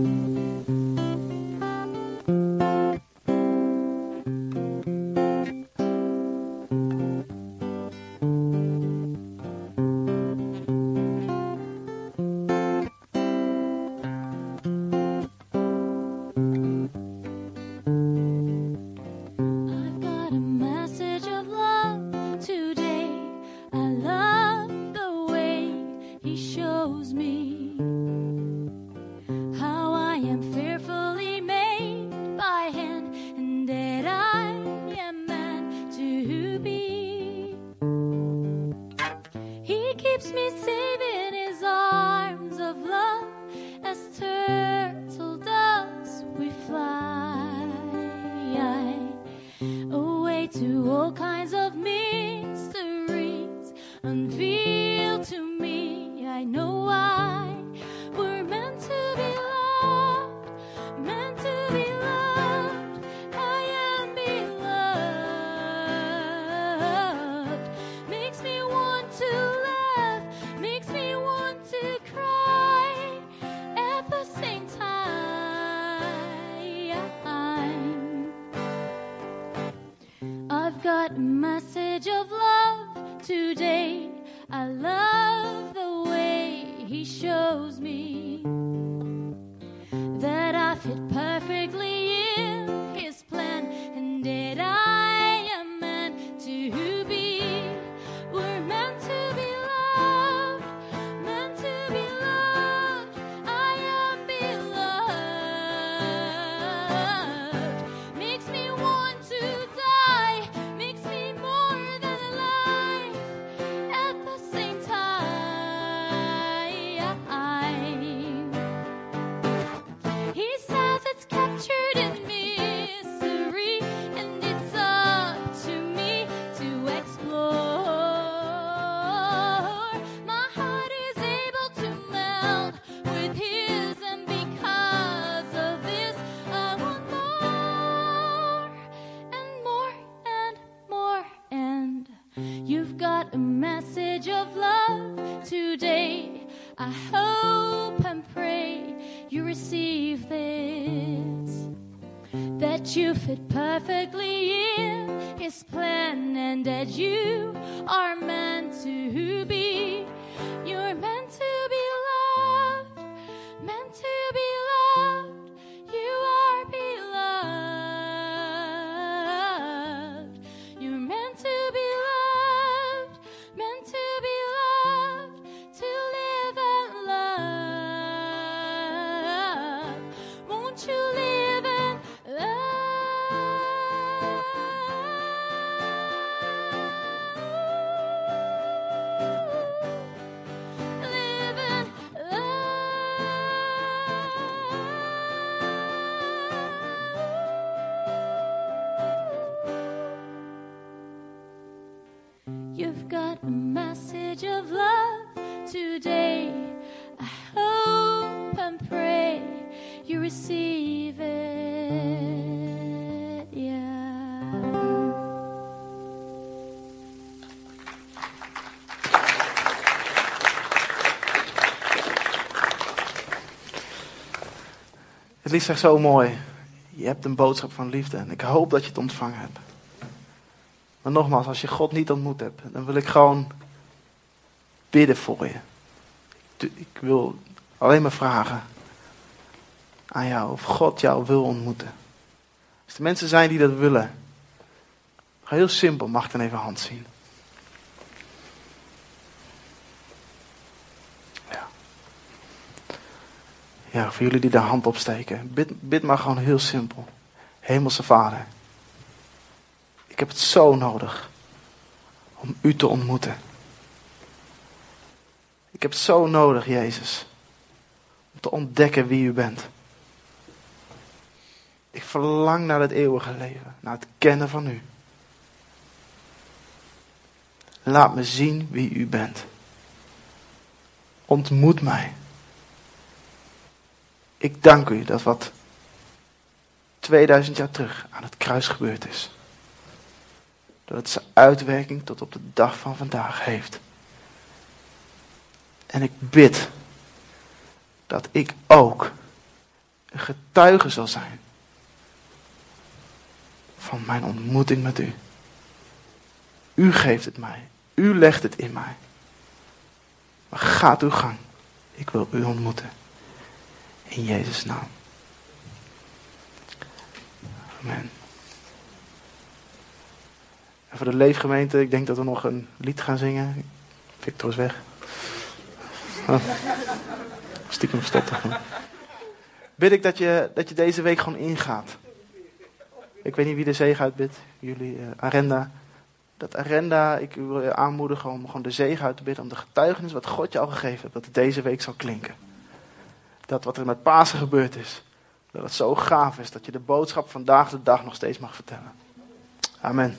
[SPEAKER 2] Shows me that I fit perfectly
[SPEAKER 1] zegt zo mooi. Je hebt een boodschap van liefde en ik hoop dat je het ontvangen hebt. Maar nogmaals, als je God niet ontmoet hebt, dan wil ik gewoon bidden voor je. Ik- wil alleen maar vragen aan jou of God jou wil ontmoeten. Als er mensen zijn die dat willen, heel simpel, mag ik dan even hand zien. Ja, voor jullie die de hand opsteken. Bid, bid maar gewoon heel simpel. Hemelse Vader. Ik heb het zo nodig om u te ontmoeten. Ik heb het zo nodig, Jezus. Om te ontdekken wie u bent. Ik verlang naar het eeuwige leven. Naar het kennen van u. Laat me zien wie u bent. Ontmoet mij. Ik dank u dat wat 2000 jaar terug aan het kruis gebeurd is. Dat het zijn uitwerking tot op de dag van vandaag heeft. En ik bid dat ik ook een getuige zal zijn van mijn ontmoeting met u. U geeft het mij. U legt het in mij. Maar gaat uw gang. Ik wil u ontmoeten. In Jezus' naam. Amen. En voor de leefgemeente, ik denk dat we nog een lied gaan zingen. Victor is weg. [laughs] Stiekem verstopt. Bid ik dat je, dat je deze week gewoon ingaat. Ik weet niet wie de zegen uitbidt. Jullie, eh, Arenda. Dat Arenda, ik wil je aanmoedigen om gewoon de zegen uit te bidden. Om de getuigenis wat God je al gegeven heeft, dat het deze week zal klinken. Dat wat er met Pasen gebeurd is, dat het zo gaaf is dat je de boodschap vandaag de dag nog steeds mag vertellen. Amen.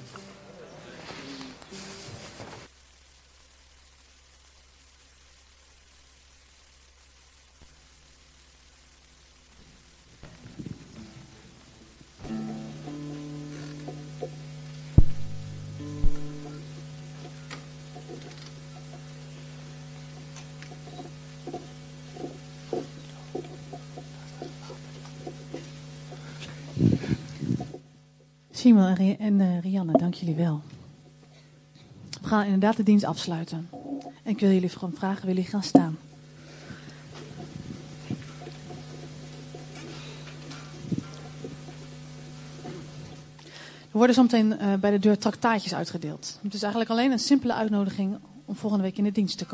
[SPEAKER 3] En, eh, Rianne, dank jullie wel. We gaan inderdaad de dienst afsluiten. En ik wil jullie gewoon vragen, willen jullie gaan staan? Er worden zometeen eh, bij de deur traktaatjes uitgedeeld. Het is eigenlijk alleen een simpele uitnodiging om volgende week in de dienst te komen.